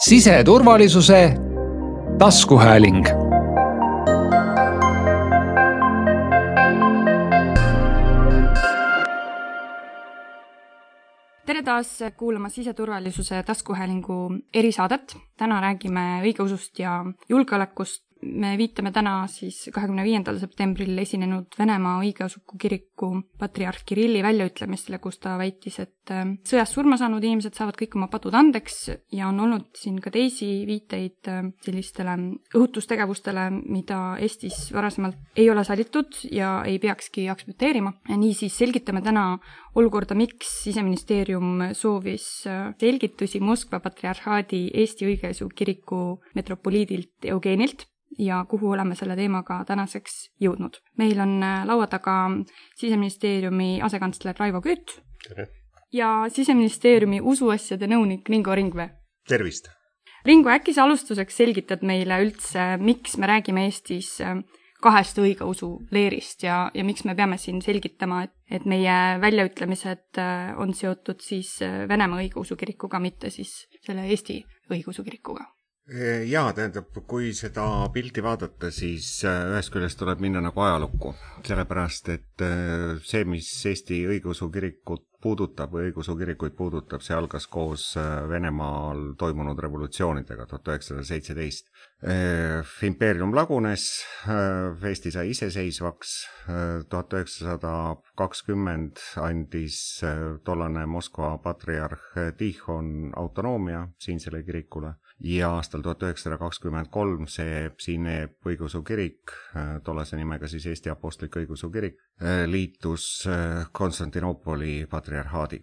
siseturvalisuse taskuhääling tere taas kuulama siseturvalisuse taskuhäälingu erisaadet. täna räägime õigeusust ja julgeolekust me viitame täna siis kahekümne viiendal septembril esinenud Venemaa õigeusuku kiriku patriarh Kirilli väljaütlemistele, kus ta väitis, et äh, sõjas surma saanud inimesed saavad kõik oma padud andeks ja on olnud siin ka teisi viiteid äh, sellistele õhutustegevustele, mida Eestis varasemalt ei ole sallitud ja ei peakski aktsepteerima. niisiis selgitame täna olukorda, miks Siseministeerium soovis äh, selgitusi Moskva patriarhaadi Eesti Õigeusu Kiriku metropoliidilt Eugenilt ja kuhu oleme selle teemaga tänaseks jõudnud. meil on äh, laua taga Siseministeeriumi asekantsler Raivo Küüt. ja Siseministeeriumi usuasjade nõunik Ringo Ringvee. tervist! Ringo, äkki sa alustuseks selgitad meile üldse, miks me räägime Eestis äh, kahest õigeusu leerist ja, ja miks me peame siin selgitama, et, et meie väljaütlemised äh, on seotud siis Venemaa õigeusu kirikuga, mitte siis selle Eesti õigeusu kirikuga? Jaa, tähendab, kui seda pilti vaadata, siis äh, ühest küljest tuleb minna nagu ajalukku, sellepärast et äh, see, mis Eesti õigeusu kirikut puudutab või õigeusu kirikuid puudutab, see algas koos äh, Venemaal toimunud revolutsioonidega tuhat üheksasada seitseteist. impeerium lagunes, Eesti sai iseseisvaks, tuhat üheksasada kakskümmend andis tollane Moskva patriarh Tihon autonoomia siinsele kirikule ja aastal tuhat üheksasada kakskümmend kolm see siinne õigeusu kirik, äh, tollase nimega siis Eesti Apostlik-Õigeusu Kirik, äh, liitus äh, Konstantinoopoli patriarhaadi.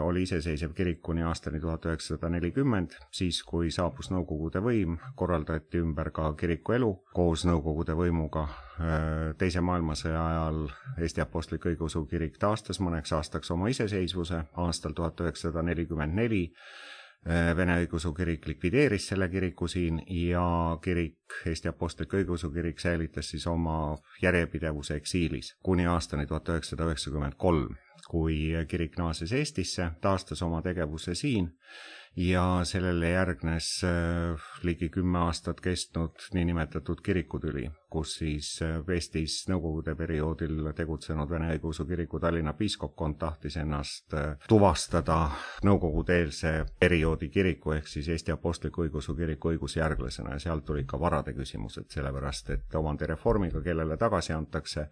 oli iseseisev kirik kuni aastani tuhat üheksasada nelikümmend, siis kui saabus Nõukogude võim, korraldati ümber ka kiriku elu koos Nõukogude võimuga. teise maailmasõja ajal Eesti Apostlik-Õigeusu Kirik taastas mõneks aastaks oma iseseisvuse aastal tuhat üheksasada nelikümmend neli Vene Õigeusu Kirik likvideeris selle kiriku siin ja kirik, Eesti Apostlik-Õigeusu Kirik säilitas siis oma järjepidevuse eksiilis kuni aastani tuhat üheksasada üheksakümmend kolm, kui kirik naases Eestisse, taastas oma tegevuse siin ja sellele järgnes äh, ligi kümme aastat kestnud niinimetatud kirikutüli, kus siis äh, Eestis Nõukogude perioodil tegutsenud Vene Õigeusu Kiriku Tallinna piiskopkond tahtis ennast äh, tuvastada Nõukogude-eelse perioodi kiriku ehk siis Eesti Apostlik-Õigeusu Kiriku õigusjärglasena ja sealt tulid ka varade küsimused, sellepärast et omandireformiga, kellele tagasi antakse,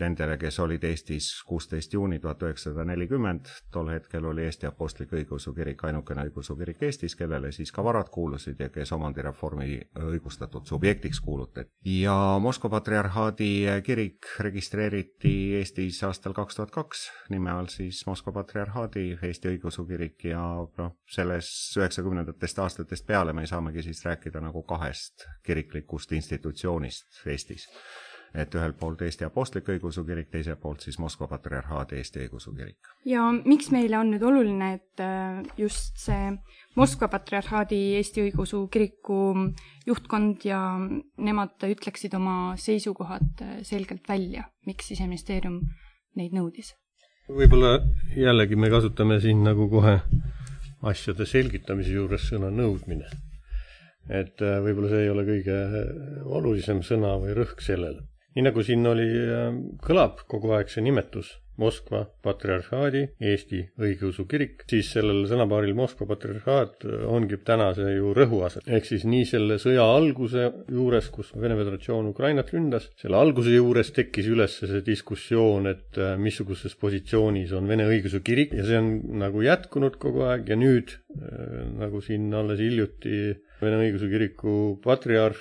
nendele, kes olid Eestis kuusteist juuni tuhat üheksasada nelikümmend, tol hetkel oli Eesti Apostlik-Õigeusu Kirik ainukene õigeusu kirik Eestis, kellele siis ka varad kuulusid ja kes omandireformi õigustatud subjektiks kuulutati. ja Moskva patriarhaadi kirik registreeriti Eestis aastal kaks tuhat kaks, nime all siis Moskva patriarhaadi Eesti Õigeusu Kirik ja noh, selles üheksakümnendatest aastatest peale me saamegi siis rääkida nagu kahest kiriklikust institutsioonist Eestis et ühelt poolt Eesti Apostlik-Õigeusu Kirik, teiselt poolt siis Moskva Patriarhaadi Eesti Õigeusu Kirik. ja miks meile on nüüd oluline, et äh, just see Moskva Patriarhaadi Eesti Õigeusu Kiriku juhtkond ja nemad ütleksid oma seisukohad äh, selgelt välja, miks Siseministeerium neid nõudis? võib-olla jällegi me kasutame siin nagu kohe asjade selgitamise juures sõna nõudmine. et äh, võib-olla see ei ole kõige olulisem sõna või rõhk sellele nii nagu siin oli, äh, kõlab kogu aeg see nimetus Moskva patriarhaadi Eesti õigeusu kirik, siis sellel sõnapaaril Moskva patriarhaat äh, ongi täna see ju rõhuase. ehk siis nii selle sõja alguse juures, kus Vene Föderatsioon Ukrainat ründas, selle alguse juures tekkis üles see diskussioon, et äh, missuguses positsioonis on Vene õigeusu kirik ja see on nagu jätkunud kogu aeg ja nüüd nagu siin alles hiljuti Vene õigeusu kiriku patriarh,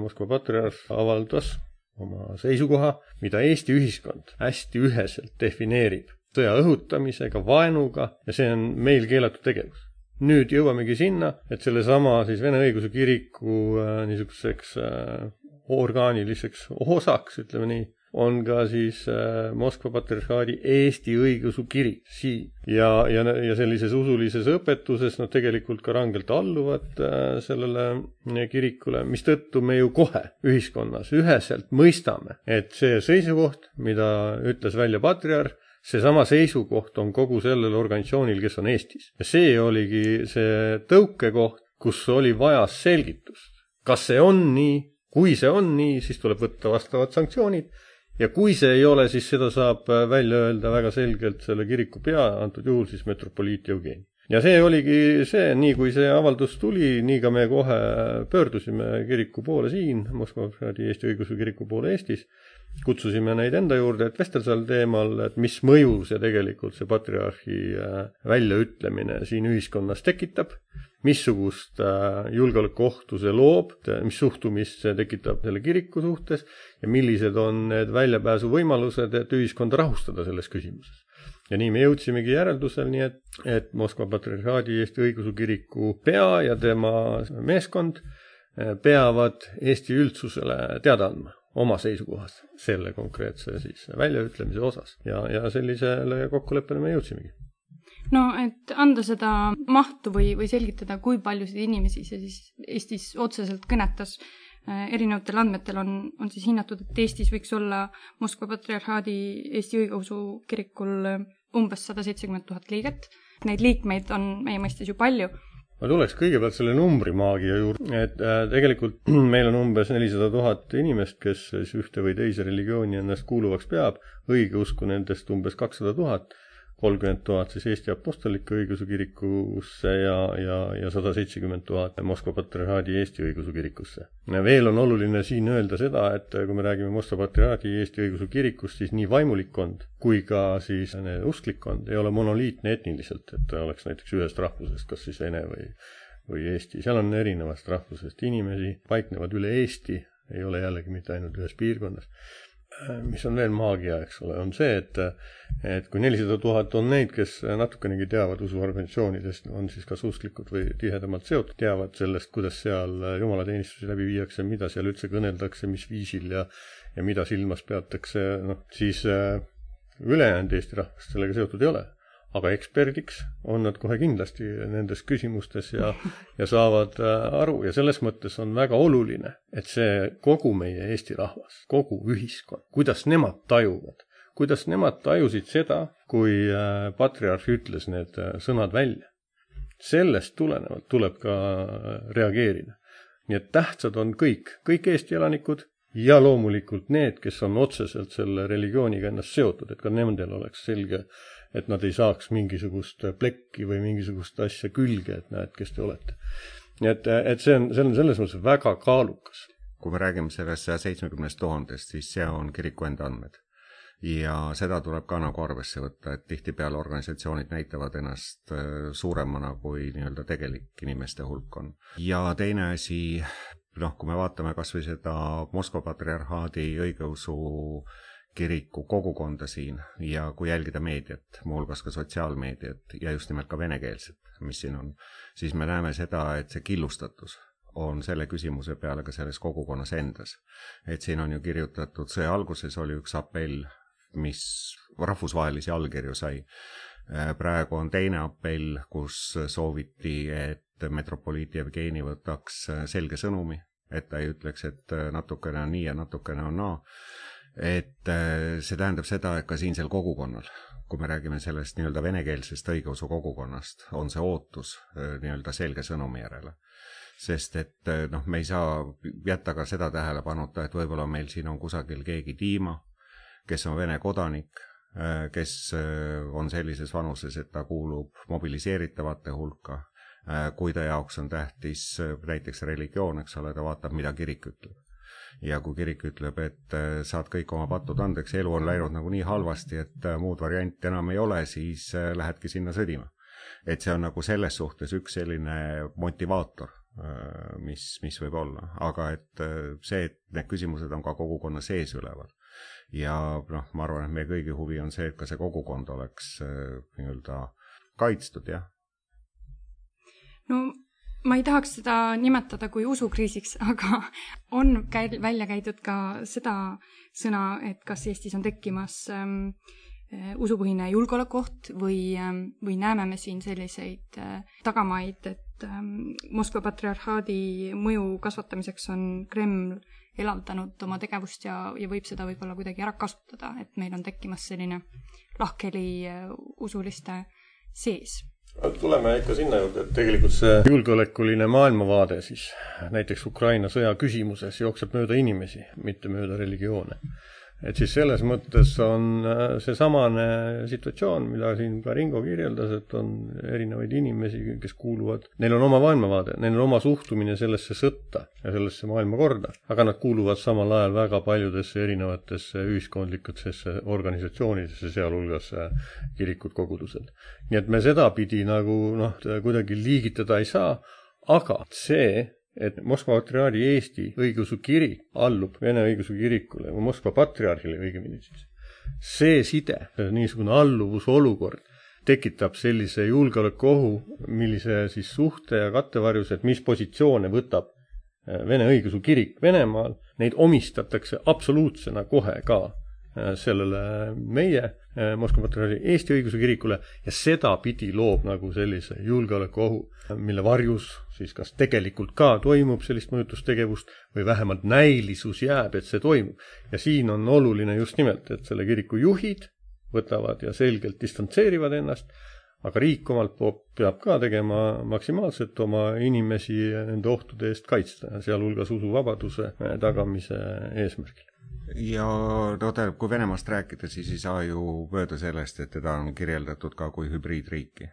Moskva patriarh avaldas oma seisukoha, mida Eesti ühiskond hästi üheselt defineerib sõja õhutamisega, vaenuga ja see on meil keelatud tegevus. nüüd jõuamegi sinna, et sellesama siis Vene Õigeusu Kiriku äh, niisuguseks äh, orgaaniliseks osaks, ütleme nii, on ka siis äh, Moskva patriarhaadi Eesti õigeusu kirik siin. ja, ja, ja sellises usulises õpetuses nad tegelikult ka rangelt alluvad äh, sellele äh, kirikule, mistõttu me ju kohe ühiskonnas üheselt mõistame, et see seisukoht, mida ütles välja patriarh, seesama seisukoht on kogu sellel organisatsioonil, kes on Eestis. ja see oligi see tõukekoht, kus oli vaja selgitust. kas see on nii, kui see on nii, siis tuleb võtta vastavad sanktsioonid ja kui see ei ole, siis seda saab välja öelda väga selgelt selle kiriku pea, antud juhul siis metropoliit Jevgeni. Ja see oligi see, nii kui see avaldus tuli, nii ka me kohe pöördusime kiriku poole siin, Moskva Patriarhaadi Eesti Õigeusu Kiriku poole Eestis, kutsusime neid enda juurde, et vestelda sel teemal, et mis mõju see tegelikult, see patriarhi äh, väljaütlemine siin ühiskonnas tekitab, missugust äh, julgeolekuohtu see loob, mis suhtumist see tekitab selle kiriku suhtes ja millised on need väljapääsuvõimalused, et ühiskonda rahustada selles küsimuses. Ja nii me jõudsimegi järeldusel, nii et, et Moskva Patriarhaadi Eesti Õigeusu Kiriku pea ja tema meeskond eh, peavad Eesti üldsusele teada andma oma seisukohad selle konkreetse siis väljaütlemise osas ja, ja sellisele kokkuleppele me jõudsimegi no et anda seda mahtu või, või selgitada, kui paljusid inimesi see siis Eestis otseselt kõnetas, eh, erinevatel andmetel on, on siis hinnatud, et Eestis võiks olla Moskva Patriarhaadi Eesti Õigeusu Kirikul umbes sada seitsekümmend tuhat liiget. Neid liikmeid on meie mõistes ju palju. Ma tuleks kõigepealt selle numbrimaagia juurde, et äh, tegelikult meil on umbes nelisada tuhat inimest, kes siis ühte või teise religiooni ennast kuuluvaks peab, õigeusku nendest umbes kakssada tuhat kolmkümmend tuhat siis Eesti Apostliku Õigeusu Kirikusse ja, ja, ja sada seitsekümmend tuhat Moskva Patriarhaadi Eesti Õigeusu Kirikusse. veel on oluline siin öelda seda, et kui me räägime Moskva Patriarhaadi Eesti Õigeusu Kirikust, siis nii vaimulikkond kui ka siis usklikkond ei ole monoliitne etniliselt, et oleks näiteks ühest rahvusest, kas siis vene või, või eesti, seal on erinevast rahvusest inimesi, paiknevad üle Eesti, ei ole jällegi mitte ainult ühes piirkonnas mis on veel maagia, eks ole, on see, et et kui nelisada tuhat on neid, kes natukenegi teavad usuorganisatsioonidest, on siis kas usklikud või tihedamalt seotud, teavad sellest, kuidas seal jumalateenistusi läbi viiakse, mida seal üldse kõneldakse, mis viisil ja ja mida silmas peatakse, noh, siis äh, ülejäänud Eesti rahvast sellega seotud ei ole aga eksperdiks on nad kohe kindlasti nendes küsimustes ja, ja saavad äh, aru ja selles mõttes on väga oluline, et see kogu meie Eesti rahvas, kogu ühiskond, kuidas nemad tajuvad, kuidas nemad tajusid seda, kui äh, patriarh ütles need äh, sõnad välja. sellest tulenevalt tuleb ka reageerida. nii et tähtsad on kõik, kõik Eesti elanikud ja loomulikult need, kes on otseselt selle religiooniga ennast seotud, et ka nendel oleks selge et nad ei saaks mingisugust plekki või mingisugust asja külge, et näed, kes te olete. nii et, et see on, see on selles mõttes väga kaalukas. kui me räägime sellest saja seitsmekümnest tuhandest, siis see on kiriku enda andmed. ja seda tuleb ka nagu arvesse võtta, et tihtipeale organisatsioonid näitavad ennast äh, suuremana, kui nii-öelda tegelik inimeste hulk on. ja teine asi, noh, kui me vaatame kas või seda Moskva patriarhaadi õigeusu kiriku kogukonda siin ja kui jälgida meediat, muuhulgas ka sotsiaalmeediat ja just nimelt ka venekeelset, mis siin on, siis me näeme seda, et see killustatus on selle küsimuse peale ka selles kogukonnas endas. et siin on ju kirjutatud, sõja alguses oli üks apell, mis rahvusvahelisi allkirju sai. praegu on teine apell, kus sooviti, et metropoliit Jevgeni võtaks selge sõnumi, et ta ei ütleks, et natukene on nii ja natukene on naa et äh, see tähendab seda, et ka siinsel kogukonnal, kui me räägime sellest nii-öelda venekeelsest õigeusu kogukonnast, on see ootus äh, nii-öelda selge sõnumi järele. sest et äh, noh, me ei saa jätta ka seda tähelepanuta, et võib-olla meil siin on kusagil keegi Dima, kes on Vene kodanik, kes on sellises vanuses, et ta kuulub mobiliseeritavate hulka, kui ta jaoks on tähtis näiteks religioon, eks ole, ta vaatab, mida kirik ütleb ja kui kirik ütleb, et äh, saad kõik oma patud andeks, elu on läinud nagu nii halvasti, et äh, muud varianti enam ei ole, siis äh, lähedki sinna sõdima. et see on nagu selles suhtes üks selline motivaator, mis, mis võib olla, aga et see, et need küsimused on ka kogukonna sees üleval ja noh, ma arvan, et meie kõigi huvi on see, et ka see kogukond oleks nii-öelda kaitstud, jah. no ma ei tahaks seda nimetada kui usukriisiks, aga on käi-, välja käidud ka seda sõna, et kas Eestis on tekkimas ähm, äh, usupõhine julgeolekuoht või ähm,, või näeme me siin selliseid äh, tagamaid, et ähm, Moskva patriarhaadi mõju kasvatamiseks on Kreml elavdanud oma tegevust ja, ja võib seda võib-olla kuidagi ära kasutada, et meil on tekkimas selline lahkheli äh, usuliste sees tuleme ikka sinna juurde, et tegelikult see julgeolekuline maailmavaade siis näiteks Ukraina sõja küsimuses jookseb mööda inimesi, mitte mööda religioone et siis selles mõttes on äh, seesamane situatsioon, mida siin ka Ringo kirjeldas, et on erinevaid inimesi, kes kuuluvad, neil on oma maailmavaade, neil on oma suhtumine sellesse sõtta ja sellesse maailmakorda, aga nad kuuluvad samal ajal väga paljudesse erinevatesse ühiskondlikutesse organisatsioonidesse, sealhulgas äh, kirikud, kogudused. nii et me sedapidi nagu noh, kuidagi liigitada ei saa, aga see, et Moskva patriarhi Eesti õigeusu kirik allub Vene õigeusu kirikule või Moskva patriarhile õigemini siis. see side, niisugune alluvusolukord tekitab sellise julgeolekuohu, millise siis suhte ja kattevarjus, et mis positsioone võtab äh, Vene õigeusu kirik Venemaal, neid omistatakse absoluutsena kohe ka äh, sellele meie Moskva patriarhi Eesti õigeusu kirikule ja sedapidi loob nagu sellise julgeolekuohu, mille varjus siis kas tegelikult ka toimub sellist mõjutustegevust või vähemalt näilisus jääb, et see toimub. ja siin on oluline just nimelt, et selle kiriku juhid võtavad ja selgelt distantseerivad ennast, aga riik omalt poolt peab ka tegema maksimaalselt oma inimesi nende ohtude eest kaitsta, sealhulgas usuvabaduse tagamise eesmärgil ja no tähendab, kui Venemaast rääkida, siis ei saa ju mööda sellest, et teda on kirjeldatud ka kui hübriidriiki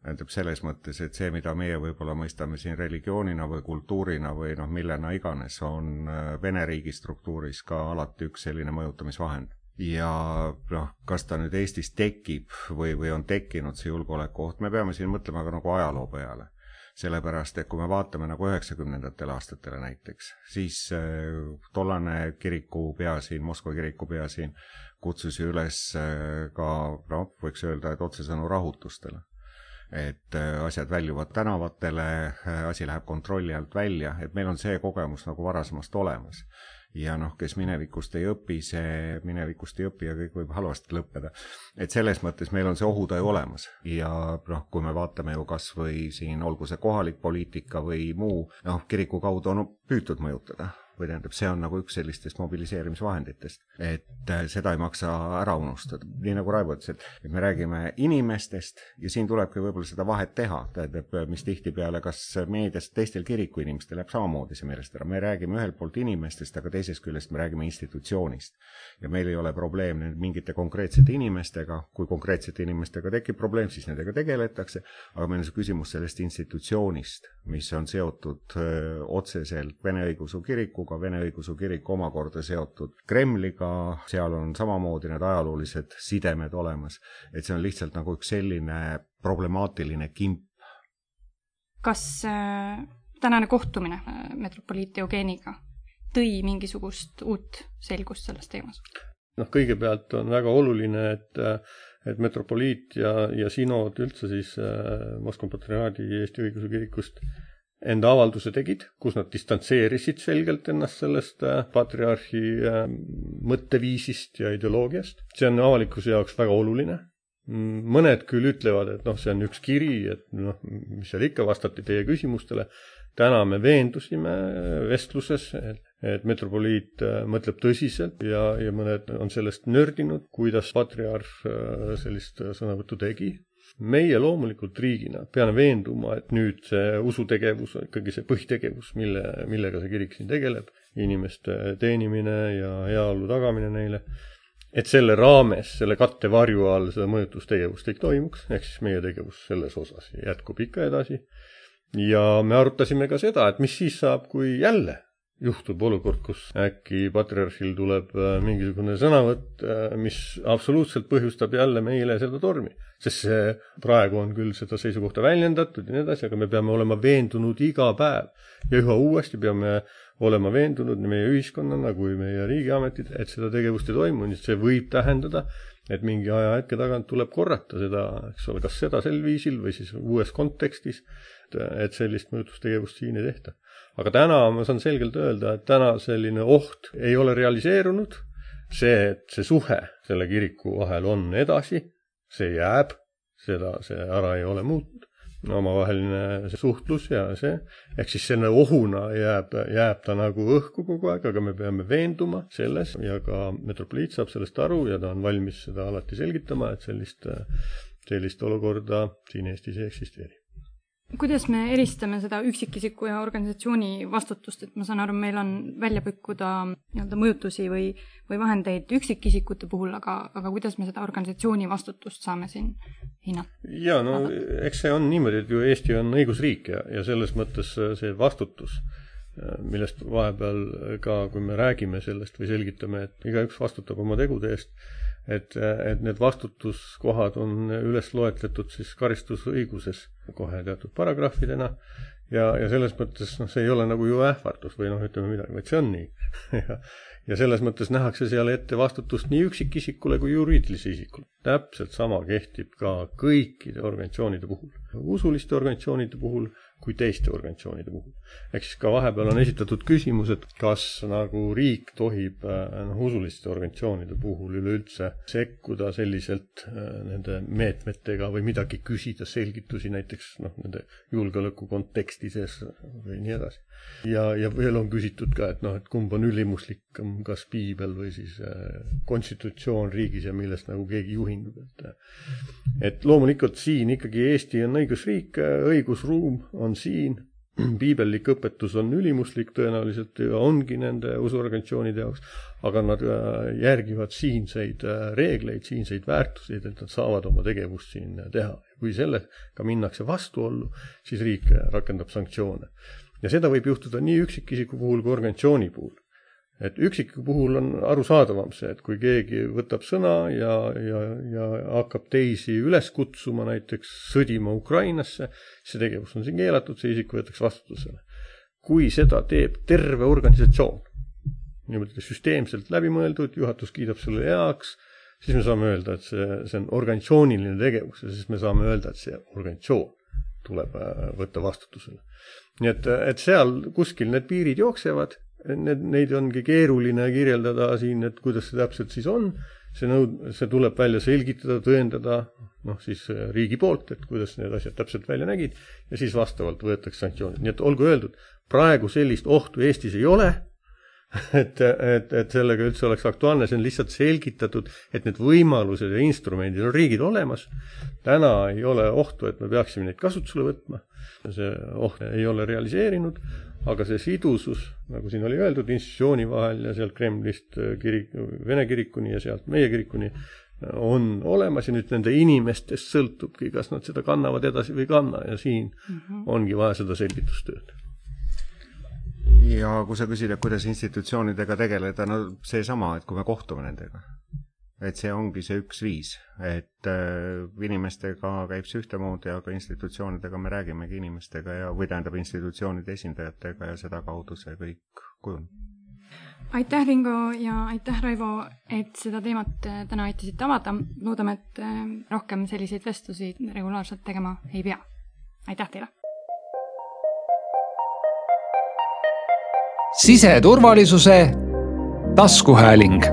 tähendab selles mõttes, et see, mida meie võib-olla mõistame siin religioonina või kultuurina või noh, millena iganes, on äh, Vene riigi struktuuris ka alati üks selline mõjutamisvahend. ja noh, kas ta nüüd Eestis tekib või, või on tekkinud see julgeolekuoht, me peame siin mõtlema ka nagu ajaloo peale sellepärast, et kui me vaatame nagu üheksakümnendatele aastatele näiteks, siis äh, tollane kirikupea siin, Moskva kirikupea siin, kutsus ju üles äh, ka noh, võiks öelda, et otsesõnu rahutustele et äh, asjad väljuvad tänavatele, asi läheb kontrolli alt välja, et meil on see kogemus nagu varasemast olemas. Ja noh, kes minevikust ei õpi, see minevikust ei õpi ja kõik võib halvasti lõppeda. et selles mõttes meil on see ohutaju olemas ja noh, kui me vaatame ju kas või siin olgu see kohalik poliitika või muu, noh, kiriku kaudu on püütud mõjutada või tähendab, see on nagu üks sellistest mobiliseerimisvahenditest, et äh, seda ei maksa ära unustada, nii nagu Raivo ütles, et, et me räägime inimestest ja siin tulebki võib-olla seda vahet teha, tähendab, mis tihtipeale kas meedias teistel kiriku inimestel jääb samamoodi see meelest ära, me räägime ühelt poolt inimestest, aga teisest küljest me räägime institutsioonist. ja meil ei ole probleem mingite konkreetsete inimestega, kui konkreetsete inimestega tekib probleem, siis nendega tegeletakse, aga meil on see küsimus sellest institutsioonist, mis on seotud öö, otseselt Vene Õigeusu Kirikuga, ka Vene Õigeusu Kirik omakorda seotud Kremliga, seal on samamoodi need ajaloolised sidemed olemas, et see on lihtsalt nagu üks selline problemaatiline kimp. kas äh, tänane kohtumine äh, metropoliit Eugeeniga tõi mingisugust uut selgust selles teemas? noh, kõigepealt on väga oluline, et et metropoliit ja, ja sinood üldse siis äh, Moskva patriarhaadi Eesti Õigeusu Kirikust enda avalduse tegid, kus nad distantseerisid selgelt ennast sellest äh, patriarhi äh, mõtteviisist ja ideoloogiast. see on avalikkuse jaoks väga oluline. Mm, mõned küll ütlevad, et noh, see on üks kiri, et noh, mis seal ikka, vastati teie küsimustele. täna me veendusime vestluses, et, et metropoliit äh, mõtleb tõsiselt ja, ja mõned on sellest nördinud, kuidas patriarh sellist sõnavõttu tegi meie loomulikult riigina peame veenduma, et nüüd see usutegevus on ikkagi see põhitegevus, mille, millega see kirik siin tegeleb, inimeste teenimine ja heaolu tagamine neile, et selle raames, selle kattevarju all seda mõjutustegevust ei toimuks, ehk siis meie tegevus selles osas jätkub ikka edasi. ja me arutasime ka seda, et mis siis saab, kui jälle juhtub olukord, kus äkki patriarhil tuleb äh, mingisugune sõnavõtt, äh, mis absoluutselt põhjustab jälle meile seda tormi. sest see, praegu on küll seda seisukohta väljendatud ja nii edasi, aga me peame olema veendunud iga päev. Ja üha uuesti peame olema veendunud nii meie ühiskonnana kui meie riigiametid, et seda tegevust ei toimu, nii et see võib tähendada, et mingi ajahetke tagant tuleb korrata seda, eks ole, kas seda sel viisil või siis uues kontekstis, et sellist mõjutustegevust siin ei tehta. Aga täna ma saan selgelt öelda, et täna selline oht ei ole realiseerunud. see, et see suhe selle kiriku vahel on edasi, see jääb, seda, see ära ei ole muutnud. Omavaheline suhtlus ja see, ehk siis selle ohuna jääb, jääb ta nagu õhku kogu aeg, aga me peame veenduma selles ja ka metropoliit saab sellest aru ja ta on valmis seda alati selgitama, et sellist sellist olukorda siin Eestis ei eksisteeri kuidas me eristame seda üksikisiku ja organisatsiooni vastutust, et ma saan aru, meil on välja pakkuda nii-öelda mõjutusi või, või vahendeid üksikisikute puhul, aga, aga kuidas me seda organisatsiooni vastutust saame siin hinnata? jaa, no aga... eks see on niimoodi, et ju Eesti on õigusriik ja, ja selles mõttes see vastutus, millest vahepeal ka, kui me räägime sellest või selgitame, et igaüks vastutab oma tegude eest, et, et need vastutuskohad on üles loetletud siis karistusõiguses kohe teatud paragrahvidena. Ja, ja selles mõttes noh, see ei ole nagu ju ähvardus või noh, ütleme midagi, vaid see on nii. Ja, selles mõttes nähakse seal ette vastutust nii üksikisikule kui juriidilisele isikule. täpselt sama kehtib ka kõikide organisatsioonide puhul, usuliste organisatsioonide puhul kui teiste organisatsioonide puhul. ehk siis ka vahepeal on esitatud küsimus, et kas nagu riik tohib äh, noh, usuliste organisatsioonide puhul üleüldse sekkuda selliselt äh, nende meetmetega või midagi küsida, selgitusi näiteks noh, nende julgeoleku konteksti sees või nii edasi. Ja, ja veel on küsitud ka, et noh, et kumb on ülimuslikum, kas piibel või siis äh, konstitutsioon riigis ja millest nagu keegi juhindub, et et loomulikult siin ikkagi Eesti on õigusriik, õigusruum on siin, piibellik õpetus on ülimuslik tõenäoliselt ja ongi nende usuorganisatsioonide jaoks, aga nad äh, järgivad siinseid äh, reegleid, siinseid väärtuseid, et nad saavad oma tegevust siin teha. kui sellega minnakse vastuollu, siis riik rakendab sanktsioone. Ja seda võib juhtuda nii üksikisiku puhul kui organisatsiooni puhul et üksiku puhul on arusaadavam see, et kui keegi võtab sõna ja, ja, ja hakkab teisi üles kutsuma näiteks sõdima Ukrainasse, see tegevus on siin keelatud, see isik võetakse vastutusele. kui seda teeb terve organisatsioon, niimoodi süsteemselt läbimõeldud, juhatus kiidab selle heaks, siis me saame öelda, et see, see on organisatsiooniline tegevus ja siis me saame öelda, et see organisatsioon tuleb äh, võtta vastutusele. nii et, et seal kuskil need piirid jooksevad need, neid ongi keeruline kirjeldada siin, et kuidas see täpselt siis on, see nõud-, see tuleb välja selgitada, tõendada, noh siis äh, riigi poolt, et kuidas need asjad täpselt välja nägid, ja siis vastavalt võetakse sanktsioonid, nii et olgu öeldud, praegu sellist ohtu Eestis ei ole, et, et, et sellega üldse oleks aktuaalne, see on lihtsalt selgitatud, et need võimalused ja instrumendid on riigil olemas. täna ei ole ohtu, et me peaksime neid kasutusele võtma. see oht ei ole realiseerinud, aga see sidusus, nagu siin oli öeldud, institutsiooni vahel ja sealt Kremlist kirik, Vene kirikuni ja sealt meie kirikuni on olemas ja nüüd nende inimestest sõltubki, kas nad seda kannavad edasi või ei kanna ja siin mm -hmm. ongi vaja seda selgitustööd. Ja kui sa küsid, et kuidas institutsioonidega tegeleda, no seesama, et kui me kohtume nendega et see ongi see üks viis, et äh, inimestega käib see ühtemoodi, aga institutsioonidega me räägimegi inimestega ja, või tähendab institutsioonide esindajatega ja sedakaudu see kõik kujuneb. aitäh, Ringo ja aitäh, Raivo, et seda teemat äh, täna aitasite avada. loodame, et äh, rohkem selliseid vestlusi regulaarselt tegema ei pea. aitäh teile! Siseturvalisuse taskuhääling